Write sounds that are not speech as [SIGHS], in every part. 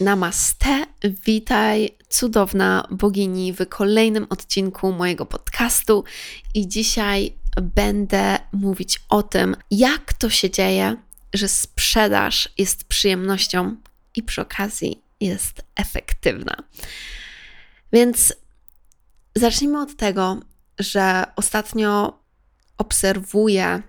Namaste, witaj cudowna bogini w kolejnym odcinku mojego podcastu i dzisiaj będę mówić o tym, jak to się dzieje, że sprzedaż jest przyjemnością i przy okazji jest efektywna. Więc zacznijmy od tego, że ostatnio obserwuję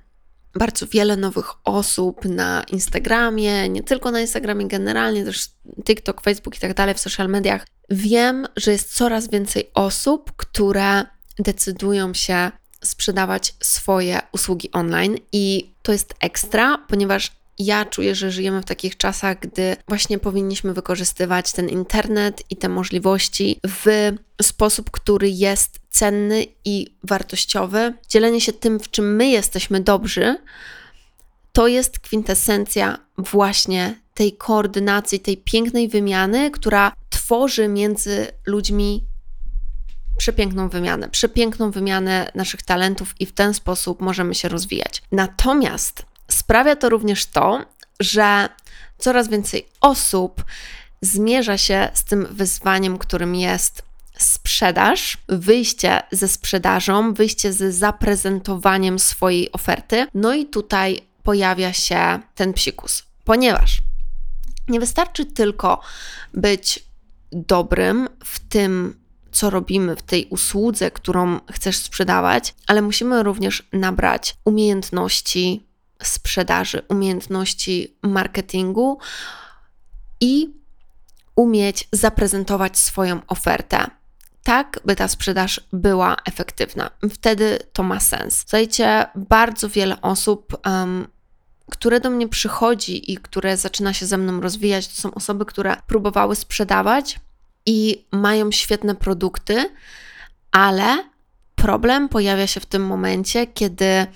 bardzo wiele nowych osób na Instagramie, nie tylko na Instagramie, generalnie też TikTok, Facebook i tak dalej, w social mediach. Wiem, że jest coraz więcej osób, które decydują się sprzedawać swoje usługi online i to jest ekstra, ponieważ ja czuję, że żyjemy w takich czasach, gdy właśnie powinniśmy wykorzystywać ten internet i te możliwości w sposób, który jest cenny i wartościowy. Dzielenie się tym, w czym my jesteśmy dobrzy, to jest kwintesencja właśnie tej koordynacji, tej pięknej wymiany, która tworzy między ludźmi przepiękną wymianę, przepiękną wymianę naszych talentów i w ten sposób możemy się rozwijać. Natomiast sprawia to również to, że coraz więcej osób zmierza się z tym wyzwaniem, którym jest sprzedaż, wyjście ze sprzedażą, wyjście z zaprezentowaniem swojej oferty. No i tutaj pojawia się ten psikus, ponieważ nie wystarczy tylko być dobrym w tym, co robimy w tej usłudze, którą chcesz sprzedawać, ale musimy również nabrać umiejętności sprzedaży, umiejętności marketingu i umieć zaprezentować swoją ofertę. Tak, by ta sprzedaż była efektywna. Wtedy to ma sens. Słuchajcie, bardzo wiele osób, um, które do mnie przychodzi i które zaczyna się ze mną rozwijać, to są osoby, które próbowały sprzedawać i mają świetne produkty, ale problem pojawia się w tym momencie, kiedy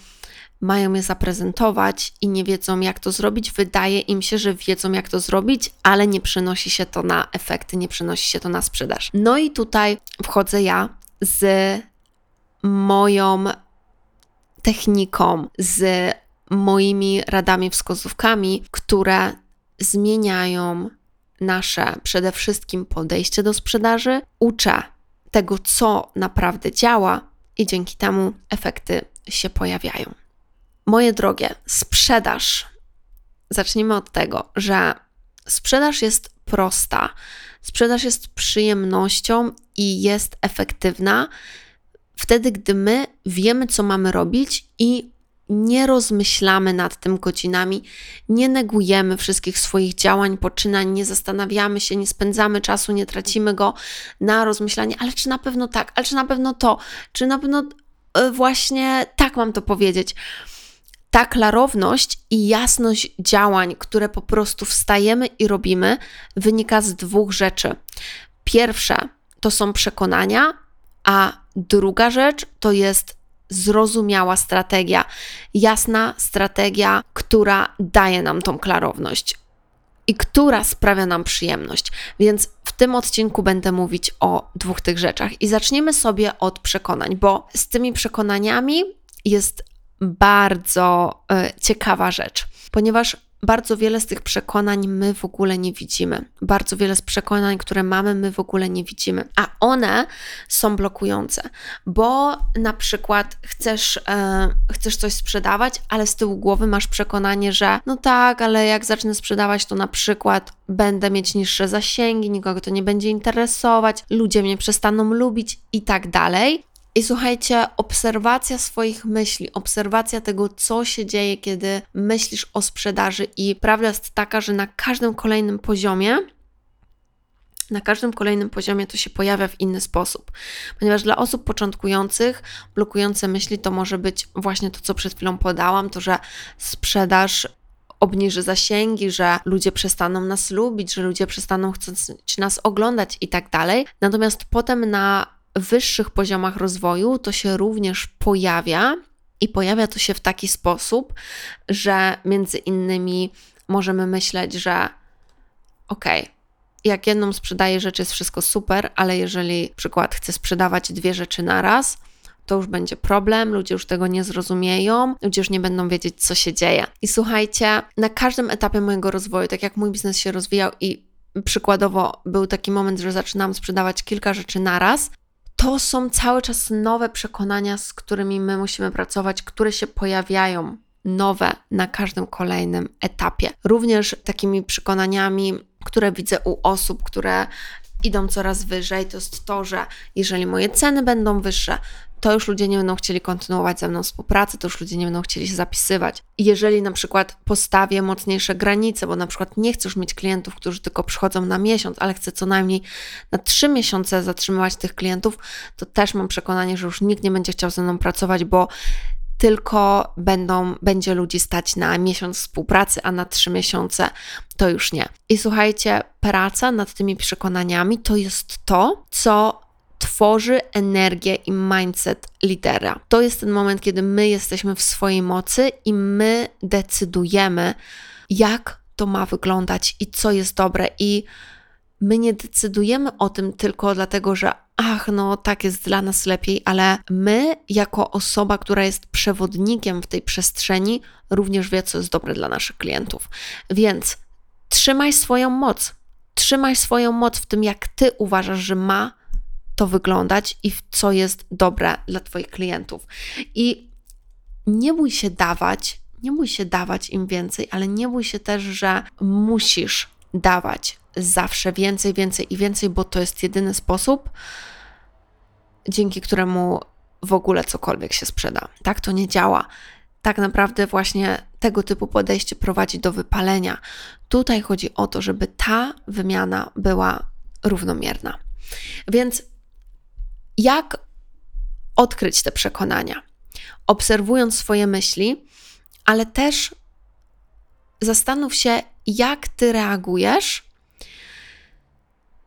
mają je zaprezentować i nie wiedzą, jak to zrobić. Wydaje im się, że wiedzą, jak to zrobić, ale nie przenosi się to na efekty, nie przenosi się to na sprzedaż. No i tutaj wchodzę ja z moją techniką, z moimi radami, wskazówkami, które zmieniają nasze przede wszystkim podejście do sprzedaży. Uczę tego, co naprawdę działa, i dzięki temu efekty się pojawiają. Moje drogie, sprzedaż. Zacznijmy od tego, że sprzedaż jest prosta. Sprzedaż jest przyjemnością i jest efektywna wtedy, gdy my wiemy, co mamy robić i nie rozmyślamy nad tym godzinami, nie negujemy wszystkich swoich działań, poczynań, nie zastanawiamy się, nie spędzamy czasu, nie tracimy go na rozmyślanie, ale czy na pewno tak, ale czy na pewno to, czy na pewno e, właśnie tak mam to powiedzieć ta klarowność i jasność działań, które po prostu wstajemy i robimy, wynika z dwóch rzeczy. Pierwsze to są przekonania, a druga rzecz to jest zrozumiała strategia, jasna strategia, która daje nam tą klarowność i która sprawia nam przyjemność. Więc w tym odcinku będę mówić o dwóch tych rzeczach i zaczniemy sobie od przekonań, bo z tymi przekonaniami jest bardzo y, ciekawa rzecz, ponieważ bardzo wiele z tych przekonań my w ogóle nie widzimy. Bardzo wiele z przekonań, które mamy, my w ogóle nie widzimy. A one są blokujące, bo na przykład chcesz, e, chcesz coś sprzedawać, ale z tyłu głowy masz przekonanie, że no tak, ale jak zacznę sprzedawać, to na przykład będę mieć niższe zasięgi, nikogo to nie będzie interesować, ludzie mnie przestaną lubić i tak dalej. I słuchajcie, obserwacja swoich myśli, obserwacja tego, co się dzieje, kiedy myślisz o sprzedaży, i prawda jest taka, że na każdym kolejnym poziomie na każdym kolejnym poziomie to się pojawia w inny sposób. Ponieważ dla osób początkujących blokujące myśli to może być właśnie to, co przed chwilą podałam, to że sprzedaż obniży zasięgi, że ludzie przestaną nas lubić, że ludzie przestaną chcąc nas oglądać i tak dalej. Natomiast potem na wyższych poziomach rozwoju to się również pojawia i pojawia to się w taki sposób, że między innymi możemy myśleć, że okej, okay, jak jedną sprzedaję rzecz jest wszystko super, ale jeżeli przykład chcę sprzedawać dwie rzeczy na raz, to już będzie problem, ludzie już tego nie zrozumieją, ludzie już nie będą wiedzieć, co się dzieje. I słuchajcie, na każdym etapie mojego rozwoju, tak jak mój biznes się rozwijał i przykładowo był taki moment, że zaczynam sprzedawać kilka rzeczy naraz, to są cały czas nowe przekonania, z którymi my musimy pracować, które się pojawiają nowe na każdym kolejnym etapie. Również takimi przekonaniami, które widzę u osób, które idą coraz wyżej, to jest to, że jeżeli moje ceny będą wyższe, to już ludzie nie będą chcieli kontynuować ze mną współpracy, to już ludzie nie będą chcieli się zapisywać. Jeżeli na przykład postawię mocniejsze granice, bo na przykład nie chcę już mieć klientów, którzy tylko przychodzą na miesiąc, ale chcę co najmniej na trzy miesiące zatrzymywać tych klientów, to też mam przekonanie, że już nikt nie będzie chciał ze mną pracować, bo tylko będą, będzie ludzi stać na miesiąc współpracy, a na trzy miesiące to już nie. I słuchajcie, praca nad tymi przekonaniami to jest to, co tworzy energię i mindset lidera. To jest ten moment, kiedy my jesteśmy w swojej mocy i my decydujemy, jak to ma wyglądać i co jest dobre. I my nie decydujemy o tym tylko dlatego, że ach, no tak jest dla nas lepiej, ale my, jako osoba, która jest przewodnikiem w tej przestrzeni, również wie, co jest dobre dla naszych klientów. Więc trzymaj swoją moc. Trzymaj swoją moc w tym, jak ty uważasz, że ma to wyglądać i co jest dobre dla Twoich klientów. I nie bój się dawać, nie bój się dawać im więcej, ale nie bój się też, że musisz dawać zawsze więcej, więcej i więcej, bo to jest jedyny sposób, dzięki któremu w ogóle cokolwiek się sprzeda. Tak to nie działa. Tak naprawdę właśnie tego typu podejście prowadzi do wypalenia. Tutaj chodzi o to, żeby ta wymiana była równomierna. Więc jak odkryć te przekonania? Obserwując swoje myśli, ale też zastanów się, jak ty reagujesz,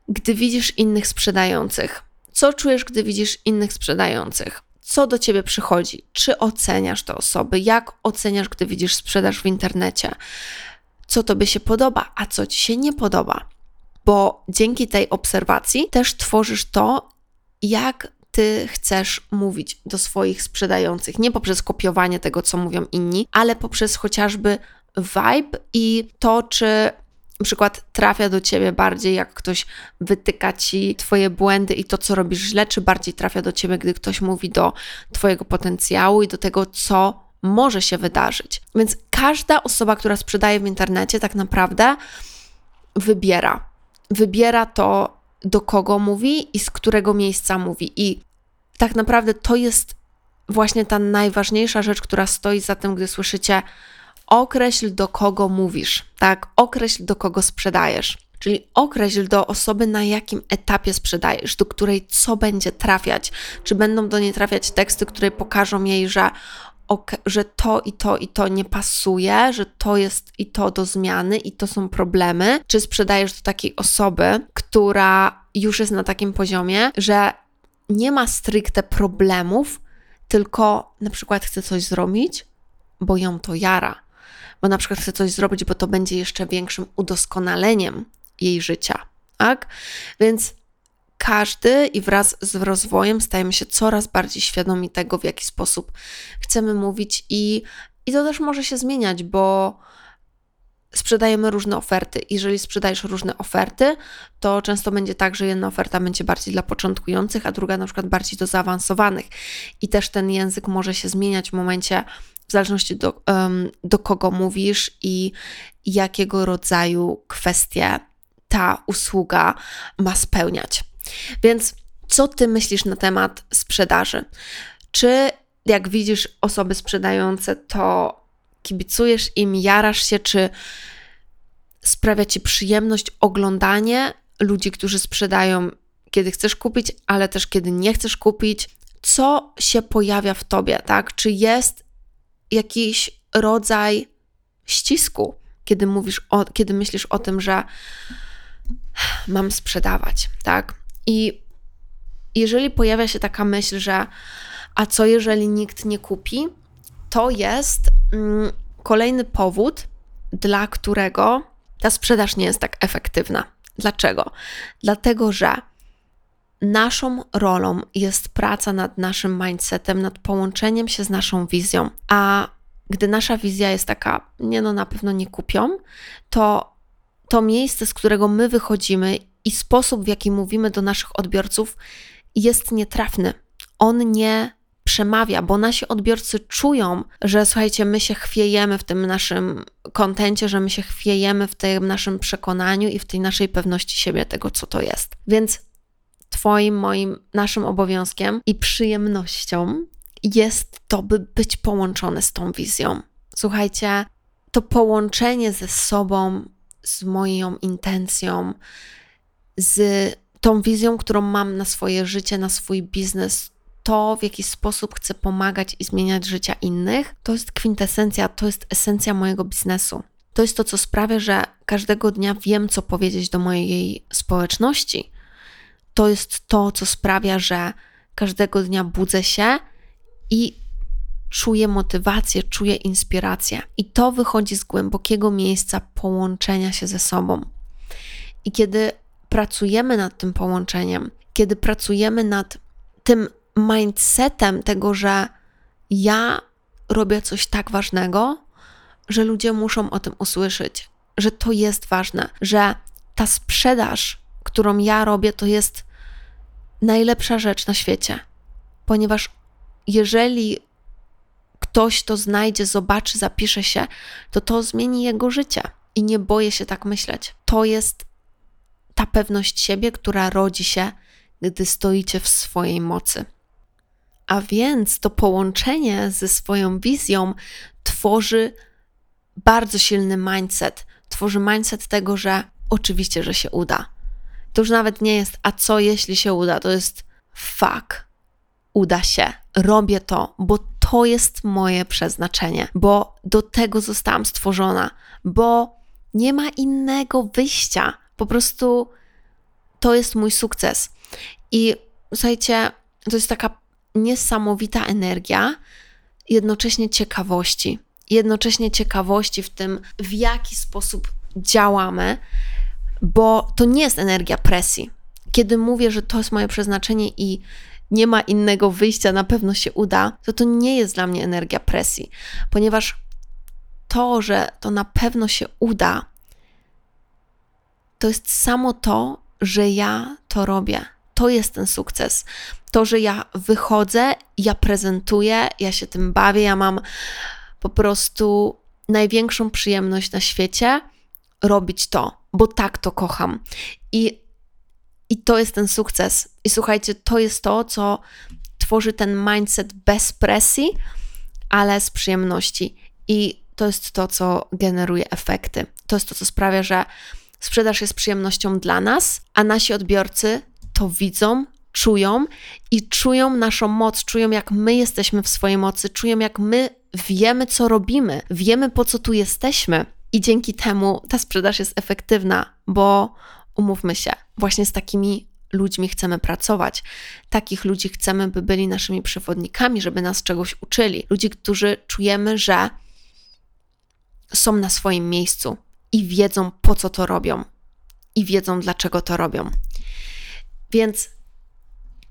gdy widzisz innych sprzedających. Co czujesz, gdy widzisz innych sprzedających? Co do ciebie przychodzi? Czy oceniasz te osoby? Jak oceniasz, gdy widzisz sprzedaż w internecie? Co tobie się podoba, a co ci się nie podoba? Bo dzięki tej obserwacji też tworzysz to, jak ty chcesz mówić do swoich sprzedających. Nie poprzez kopiowanie tego, co mówią inni, ale poprzez chociażby vibe i to, czy na przykład trafia do ciebie bardziej, jak ktoś wytyka ci twoje błędy i to, co robisz źle, czy bardziej trafia do ciebie, gdy ktoś mówi do twojego potencjału i do tego, co może się wydarzyć. Więc każda osoba, która sprzedaje w internecie, tak naprawdę wybiera. Wybiera to, do kogo mówi i z którego miejsca mówi. I tak naprawdę to jest właśnie ta najważniejsza rzecz, która stoi za tym, gdy słyszycie określ do kogo mówisz, tak? Określ do kogo sprzedajesz. Czyli określ do osoby, na jakim etapie sprzedajesz, do której co będzie trafiać. Czy będą do niej trafiać teksty, które pokażą jej, że, że to i to i to nie pasuje, że to jest i to do zmiany i to są problemy. Czy sprzedajesz do takiej osoby, która już jest na takim poziomie, że nie ma stricte problemów, tylko na przykład chce coś zrobić, bo ją to jara, bo na przykład chce coś zrobić, bo to będzie jeszcze większym udoskonaleniem jej życia, tak? Więc każdy i wraz z rozwojem stajemy się coraz bardziej świadomi tego, w jaki sposób chcemy mówić, i, i to też może się zmieniać, bo sprzedajemy różne oferty. Jeżeli sprzedajesz różne oferty, to często będzie tak, że jedna oferta będzie bardziej dla początkujących, a druga na przykład bardziej do zaawansowanych. I też ten język może się zmieniać w momencie, w zależności do, do kogo mówisz i jakiego rodzaju kwestie ta usługa ma spełniać. Więc co ty myślisz na temat sprzedaży? Czy jak widzisz osoby sprzedające, to kibicujesz im, jarasz się, czy sprawia ci przyjemność oglądanie ludzi, którzy sprzedają, kiedy chcesz kupić, ale też kiedy nie chcesz kupić? Co się pojawia w tobie, tak? Czy jest jakiś rodzaj ścisku, kiedy mówisz o, kiedy myślisz o tym, że mam sprzedawać, tak? I jeżeli pojawia się taka myśl, że a co jeżeli nikt nie kupi, to jest mm, kolejny powód, dla którego ta sprzedaż nie jest tak efektywna. Dlaczego? Dlatego, że naszą rolą jest praca nad naszym mindsetem, nad połączeniem się z naszą wizją. A gdy nasza wizja jest taka, nie no, na pewno nie kupią, to to miejsce, z którego my wychodzimy i sposób, w jaki mówimy do naszych odbiorców, jest nietrafny. On nie przemawia, bo nasi odbiorcy czują, że słuchajcie, my się chwiejemy w tym naszym kontencie, że my się chwiejemy w tym naszym przekonaniu i w tej naszej pewności siebie, tego co to jest. Więc Twoim, moim, naszym obowiązkiem i przyjemnością jest to, by być połączone z tą wizją. Słuchajcie, to połączenie ze sobą, z moją intencją, z tą wizją, którą mam na swoje życie, na swój biznes, to, w jaki sposób chcę pomagać i zmieniać życia innych, to jest kwintesencja, to jest esencja mojego biznesu. To jest to, co sprawia, że każdego dnia wiem, co powiedzieć do mojej społeczności. To jest to, co sprawia, że każdego dnia budzę się i czuję motywację, czuję inspirację. I to wychodzi z głębokiego miejsca połączenia się ze sobą. I kiedy pracujemy nad tym połączeniem, kiedy pracujemy nad tym mindsetem tego, że ja robię coś tak ważnego, że ludzie muszą o tym usłyszeć, że to jest ważne, że ta sprzedaż, którą ja robię, to jest najlepsza rzecz na świecie, ponieważ jeżeli ktoś to znajdzie, zobaczy, zapisze się, to to zmieni jego życie. I nie boję się tak myśleć. To jest ta pewność siebie, która rodzi się, gdy stoicie w swojej mocy. A więc to połączenie ze swoją wizją tworzy bardzo silny mindset. Tworzy mindset tego, że oczywiście, że się uda. To już nawet nie jest, a co jeśli się uda? To jest fuck, uda się, robię to, bo to jest moje przeznaczenie, bo do tego zostałam stworzona, bo nie ma innego wyjścia. Po prostu to jest mój sukces. I słuchajcie, to jest taka niesamowita energia, jednocześnie ciekawości. Jednocześnie ciekawości w tym, w jaki sposób działamy, bo to nie jest energia presji. Kiedy mówię, że to jest moje przeznaczenie i nie ma innego wyjścia, na pewno się uda, to to nie jest dla mnie energia presji, ponieważ to, że to na pewno się uda, to jest samo to, że ja to robię. To jest ten sukces. To, że ja wychodzę, ja prezentuję, ja się tym bawię, ja mam po prostu największą przyjemność na świecie robić to, bo tak to kocham. I, I to jest ten sukces. I słuchajcie, to jest to, co tworzy ten mindset bez presji, ale z przyjemności. I to jest to, co generuje efekty. To jest to, co sprawia, że sprzedaż jest przyjemnością dla nas, a nasi odbiorcy to widzą, czują i czują naszą moc, czują jak my jesteśmy w swojej mocy, czują jak my wiemy, co robimy, wiemy, po co tu jesteśmy. I dzięki temu ta sprzedaż jest efektywna, bo umówmy się, właśnie z takimi ludźmi chcemy pracować. Takich ludzi chcemy, by byli naszymi przewodnikami, żeby nas czegoś uczyli. Ludzi, którzy czujemy, że są na swoim miejscu i wiedzą, po co to robią, i wiedzą, dlaczego to robią. Więc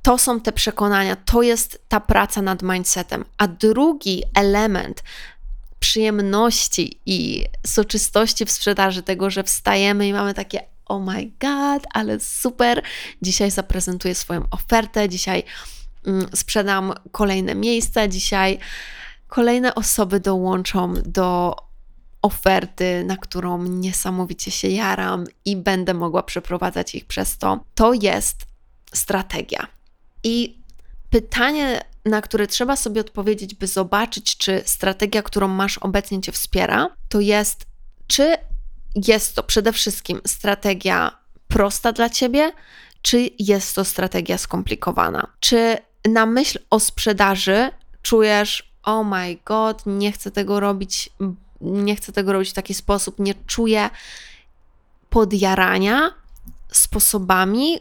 to są te przekonania, to jest ta praca nad mindsetem. A drugi element przyjemności i soczystości w sprzedaży, tego, że wstajemy i mamy takie oh my god, ale super, dzisiaj zaprezentuję swoją ofertę, dzisiaj mm, sprzedam kolejne miejsca, dzisiaj kolejne osoby dołączą do oferty, na którą niesamowicie się jaram i będę mogła przeprowadzać ich przez to. To jest strategia. I pytanie, na które trzeba sobie odpowiedzieć, by zobaczyć, czy strategia, którą masz obecnie Cię wspiera, to jest, czy jest to przede wszystkim strategia prosta dla Ciebie, czy jest to strategia skomplikowana? Czy na myśl o sprzedaży czujesz, oh my god, nie chcę tego robić, nie chcę tego robić w taki sposób, nie czuję podjarania sposobami,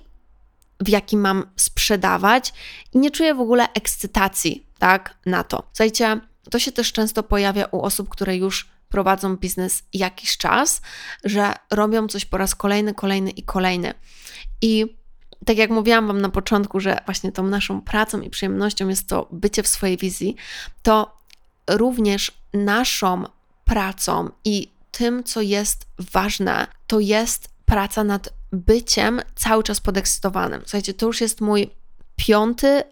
w jaki mam sprzedawać i nie czuję w ogóle ekscytacji, tak, na to. Słuchajcie, to się też często pojawia u osób, które już prowadzą biznes jakiś czas, że robią coś po raz kolejny, kolejny i kolejny. I tak jak mówiłam Wam na początku, że właśnie tą naszą pracą i przyjemnością jest to bycie w swojej wizji, to również naszą pracą i tym, co jest ważne, to jest praca nad byciem cały czas podekscytowanym. Słuchajcie, to już jest mój piąty,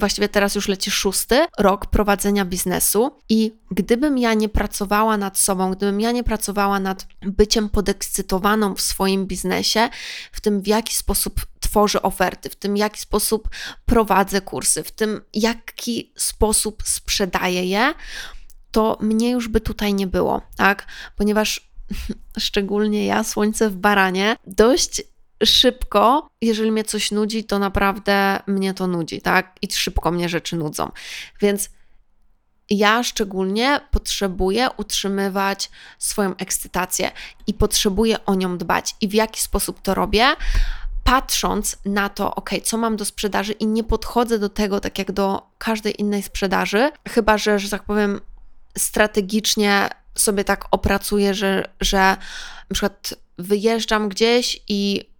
właściwie teraz już leci szósty rok prowadzenia biznesu i gdybym ja nie pracowała nad sobą, gdybym ja nie pracowała nad byciem podekscytowaną w swoim biznesie, w tym w jaki sposób tworzę oferty, w tym jaki sposób prowadzę kursy, w tym jaki sposób sprzedaję je, to mnie już by tutaj nie było, tak? Ponieważ [LAUGHS] szczególnie ja, słońce w baranie, dość szybko, jeżeli mnie coś nudzi, to naprawdę mnie to nudzi, tak? I szybko mnie rzeczy nudzą. Więc ja szczególnie potrzebuję utrzymywać swoją ekscytację i potrzebuję o nią dbać. I w jaki sposób to robię? Patrząc na to, ok, co mam do sprzedaży, i nie podchodzę do tego tak jak do każdej innej sprzedaży, chyba że, że tak powiem, strategicznie sobie tak opracuję, że, że na przykład wyjeżdżam gdzieś i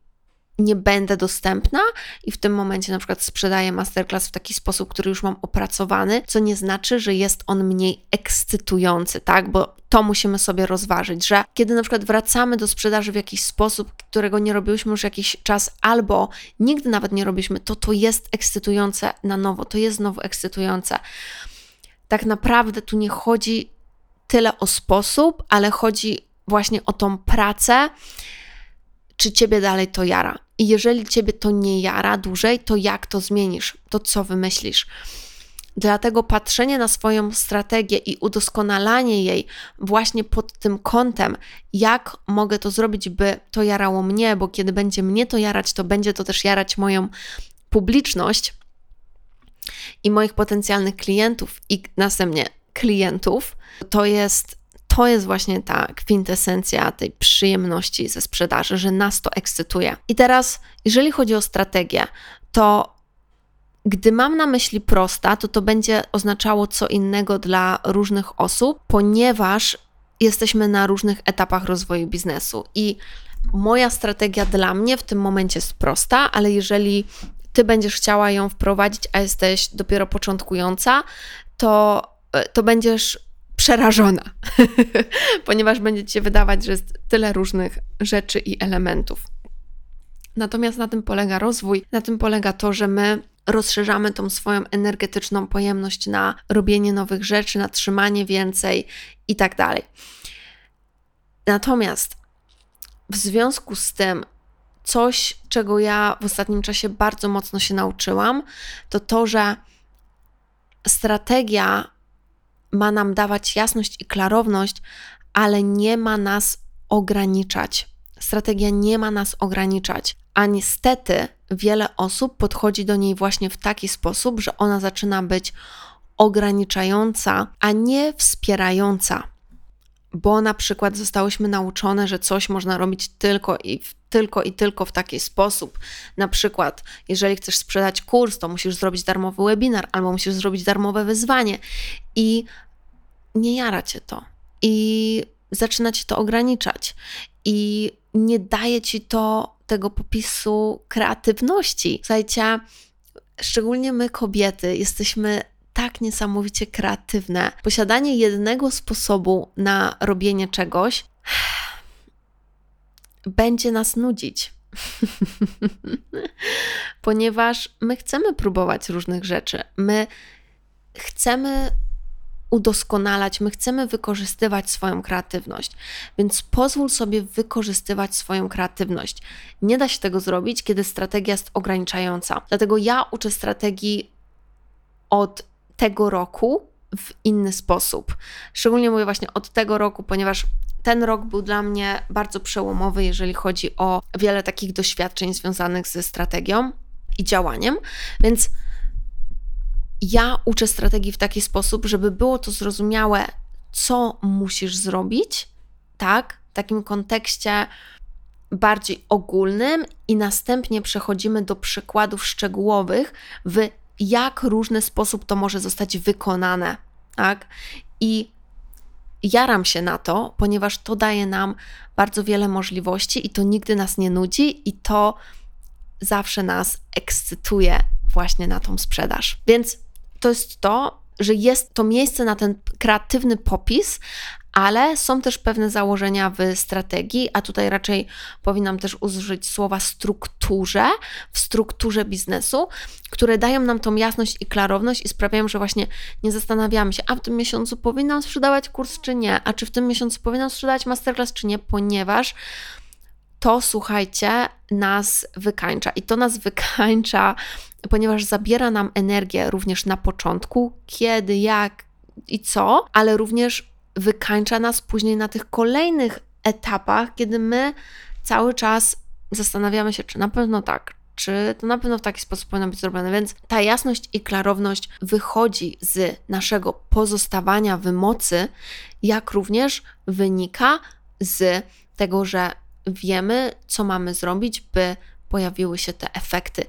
nie będę dostępna i w tym momencie na przykład sprzedaję masterclass w taki sposób, który już mam opracowany, co nie znaczy, że jest on mniej ekscytujący, tak? Bo to musimy sobie rozważyć, że kiedy na przykład wracamy do sprzedaży w jakiś sposób, którego nie robiłyśmy już jakiś czas, albo nigdy nawet nie robiliśmy, to to jest ekscytujące na nowo, to jest znowu ekscytujące. Tak naprawdę tu nie chodzi tyle o sposób, ale chodzi właśnie o tą pracę, czy ciebie dalej to jara. I jeżeli ciebie to nie jara dłużej, to jak to zmienisz? To co wymyślisz? Dlatego patrzenie na swoją strategię i udoskonalanie jej właśnie pod tym kątem, jak mogę to zrobić, by to jarało mnie, bo kiedy będzie mnie to jarać, to będzie to też jarać moją publiczność i moich potencjalnych klientów i następnie klientów, to jest to jest właśnie ta kwintesencja tej przyjemności ze sprzedaży, że nas to ekscytuje. I teraz, jeżeli chodzi o strategię, to gdy mam na myśli prosta, to to będzie oznaczało co innego dla różnych osób, ponieważ jesteśmy na różnych etapach rozwoju biznesu i moja strategia dla mnie w tym momencie jest prosta, ale jeżeli ty będziesz chciała ją wprowadzić, a jesteś dopiero początkująca, to, to będziesz przerażona, [LAUGHS] ponieważ będzie ci się wydawać, że jest tyle różnych rzeczy i elementów. Natomiast na tym polega rozwój, na tym polega to, że my rozszerzamy tą swoją energetyczną pojemność na robienie nowych rzeczy, na trzymanie więcej i tak dalej. Natomiast w związku z tym, coś, czego ja w ostatnim czasie bardzo mocno się nauczyłam, to to, że strategia ma nam dawać jasność i klarowność, ale nie ma nas ograniczać. Strategia nie ma nas ograniczać, a niestety wiele osób podchodzi do niej właśnie w taki sposób, że ona zaczyna być ograniczająca, a nie wspierająca. Bo na przykład zostałyśmy nauczone, że coś można robić tylko i tylko i tylko w taki sposób. Na przykład, jeżeli chcesz sprzedać kurs, to musisz zrobić darmowy webinar albo musisz zrobić darmowe wyzwanie i nie jara cię to. I zaczyna cię to ograniczać. I nie daje ci to tego popisu kreatywności. Słuchajcie, szczególnie my kobiety jesteśmy tak niesamowicie kreatywne. Posiadanie jednego sposobu na robienie czegoś [SIGHS] będzie nas nudzić. [LAUGHS] Ponieważ my chcemy próbować różnych rzeczy. My chcemy udoskonalać, my chcemy wykorzystywać swoją kreatywność, więc pozwól sobie wykorzystywać swoją kreatywność. Nie da się tego zrobić, kiedy strategia jest ograniczająca. Dlatego ja uczę strategii od tego roku w inny sposób. Szczególnie mówię właśnie od tego roku, ponieważ ten rok był dla mnie bardzo przełomowy, jeżeli chodzi o wiele takich doświadczeń związanych ze strategią i działaniem, więc ja uczę strategii w taki sposób, żeby było to zrozumiałe, co musisz zrobić, tak, w takim kontekście bardziej ogólnym, i następnie przechodzimy do przykładów szczegółowych, w jak różny sposób to może zostać wykonane, tak? I jaram się na to, ponieważ to daje nam bardzo wiele możliwości i to nigdy nas nie nudzi i to zawsze nas ekscytuje właśnie na tą sprzedaż. Więc to jest to, że jest to miejsce na ten kreatywny popis, ale są też pewne założenia w strategii, a tutaj raczej powinnam też użyć słowa strukturze, w strukturze biznesu, które dają nam tą jasność i klarowność i sprawiają, że właśnie nie zastanawiamy się, a w tym miesiącu powinnam sprzedawać kurs czy nie, a czy w tym miesiącu powinnam sprzedawać masterclass czy nie, ponieważ to słuchajcie, nas wykańcza. I to nas wykańcza, ponieważ zabiera nam energię również na początku, kiedy, jak i co, ale również wykańcza nas później na tych kolejnych etapach, kiedy my cały czas zastanawiamy się, czy na pewno tak, czy to na pewno w taki sposób powinno być zrobione. Więc ta jasność i klarowność wychodzi z naszego pozostawania w mocy, jak również wynika z tego, że wiemy, co mamy zrobić, by pojawiły się te efekty.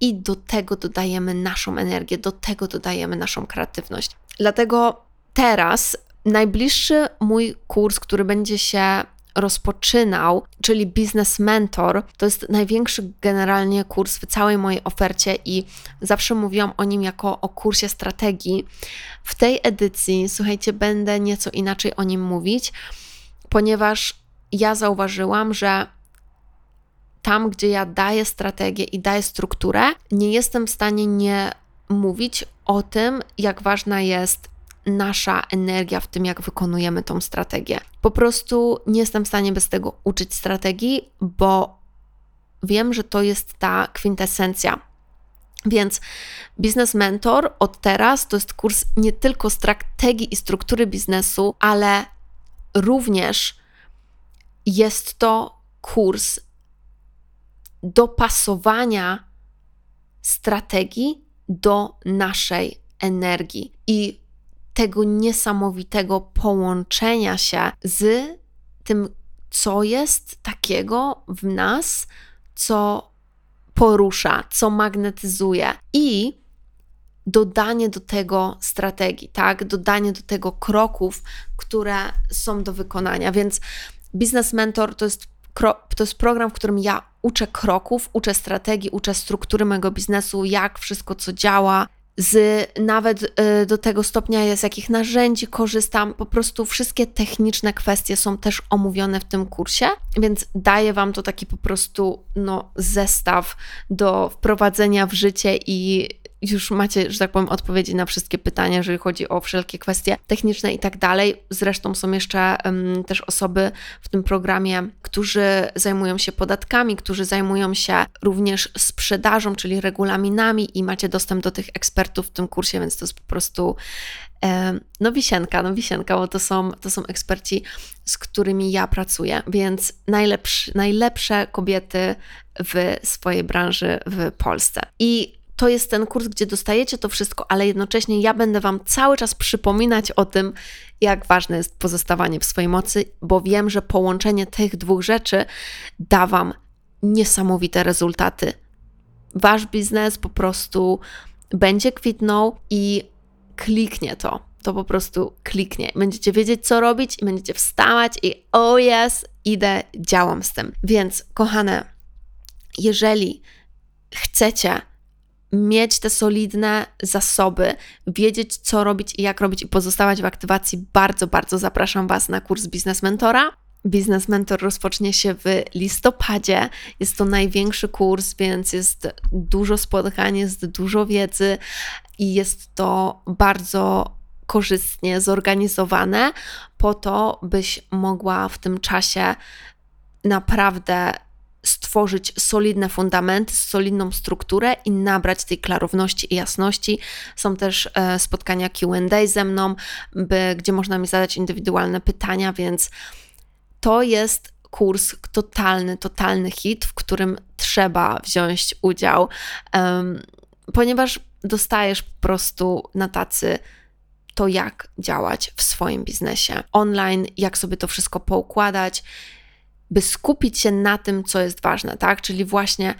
I do tego dodajemy naszą energię, do tego dodajemy naszą kreatywność. Dlatego teraz najbliższy mój kurs, który będzie się rozpoczynał, czyli Business Mentor, to jest największy generalnie kurs w całej mojej ofercie i zawsze mówiłam o nim jako o kursie strategii. W tej edycji, słuchajcie, będę nieco inaczej o nim mówić, ponieważ ja zauważyłam, że tam, gdzie ja daję strategię i daję strukturę, nie jestem w stanie nie mówić o tym, jak ważna jest nasza energia w tym, jak wykonujemy tą strategię. Po prostu nie jestem w stanie bez tego uczyć strategii, bo wiem, że to jest ta kwintesencja. Więc Biznes Mentor od teraz to jest kurs nie tylko strategii i struktury biznesu, ale również jest to kurs dopasowania strategii do naszej energii i tego niesamowitego połączenia się z tym, co jest takiego w nas, co porusza, co magnetyzuje i dodanie do tego strategii, tak? Dodanie do tego kroków, które są do wykonania. Więc Biznes Mentor to jest, to jest program, w którym ja uczę kroków, uczę strategii, uczę struktury mojego biznesu, jak wszystko, co działa, z nawet y, do tego stopnia, z jakich narzędzi korzystam. Po prostu wszystkie techniczne kwestie są też omówione w tym kursie, więc daję Wam to taki po prostu no, zestaw do wprowadzenia w życie i już macie, że tak powiem, odpowiedzi na wszystkie pytania, jeżeli chodzi o wszelkie kwestie techniczne i tak dalej. Zresztą są jeszcze um, też osoby w tym programie, którzy zajmują się podatkami, którzy zajmują się również sprzedażą, czyli regulaminami i macie dostęp do tych ekspertów w tym kursie, więc to jest po prostu no wisienka, no wisienka, bo to są, to są eksperci, z którymi ja pracuję, więc najlepszy, najlepsze kobiety w swojej branży w Polsce. I to jest ten kurs, gdzie dostajecie to wszystko, ale jednocześnie ja będę Wam cały czas przypominać o tym, jak ważne jest pozostawanie w swojej mocy, bo wiem, że połączenie tych dwóch rzeczy da Wam niesamowite rezultaty. Wasz biznes po prostu będzie kwitnął i kliknie to. To po prostu kliknie. Będziecie wiedzieć, co robić, i będziecie wstawać i oh yes, idę, działam z tym. Więc, kochane, jeżeli chcecie mieć te solidne zasoby, wiedzieć co robić i jak robić i pozostawać w aktywacji, bardzo, bardzo zapraszam Was na kurs Biznes Mentora. Biznes Mentor rozpocznie się w listopadzie. Jest to największy kurs, więc jest dużo spotkań, jest dużo wiedzy i jest to bardzo korzystnie zorganizowane po to, byś mogła w tym czasie naprawdę stworzyć solidne fundamenty, solidną strukturę i nabrać tej klarowności i jasności. Są też e, spotkania QA ze mną, by, gdzie można mi zadać indywidualne pytania, więc to jest kurs totalny, totalny hit, w którym trzeba wziąć udział, um, ponieważ dostajesz po prostu na tacy to, jak działać w swoim biznesie online, jak sobie to wszystko poukładać, by skupić się na tym, co jest ważne, tak? Czyli właśnie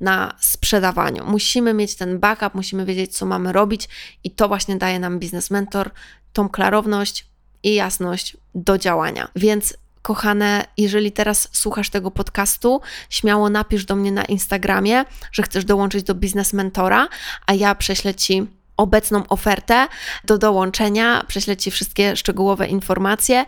na sprzedawaniu. Musimy mieć ten backup, musimy wiedzieć, co mamy robić, i to właśnie daje nam biznes mentor tą klarowność i jasność do działania. Więc kochane, jeżeli teraz słuchasz tego podcastu, śmiało napisz do mnie na Instagramie, że chcesz dołączyć do biznes mentora, a ja prześlę ci obecną ofertę do dołączenia, prześlę Ci wszystkie szczegółowe informacje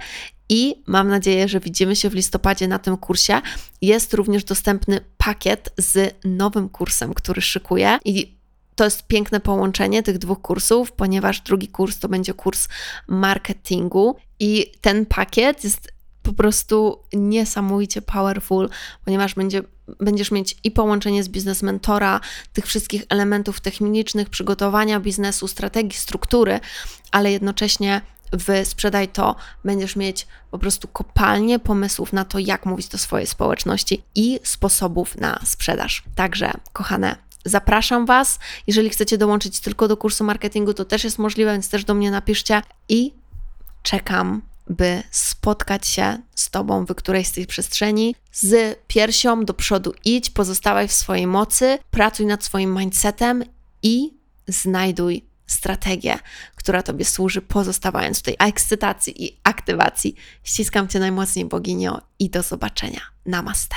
i mam nadzieję, że widzimy się w listopadzie na tym kursie. Jest również dostępny pakiet z nowym kursem, który szykuję i to jest piękne połączenie tych dwóch kursów, ponieważ drugi kurs to będzie kurs marketingu i ten pakiet jest po prostu niesamowicie powerful, ponieważ będzie, będziesz mieć i połączenie z biznes mentora, tych wszystkich elementów technicznych, przygotowania biznesu, strategii, struktury, ale jednocześnie w Sprzedaj to będziesz mieć po prostu kopalnię pomysłów na to, jak mówić do swojej społeczności i sposobów na sprzedaż. Także, kochane, zapraszam Was. Jeżeli chcecie dołączyć tylko do kursu marketingu, to też jest możliwe, więc też do mnie napiszcie i czekam by spotkać się z Tobą w którejś z tych przestrzeni. Z piersią do przodu idź, pozostawaj w swojej mocy, pracuj nad swoim mindsetem i znajduj strategię, która Tobie służy, pozostawając w tej ekscytacji i aktywacji. Ściskam Cię najmocniej, boginio, i do zobaczenia. Namaste.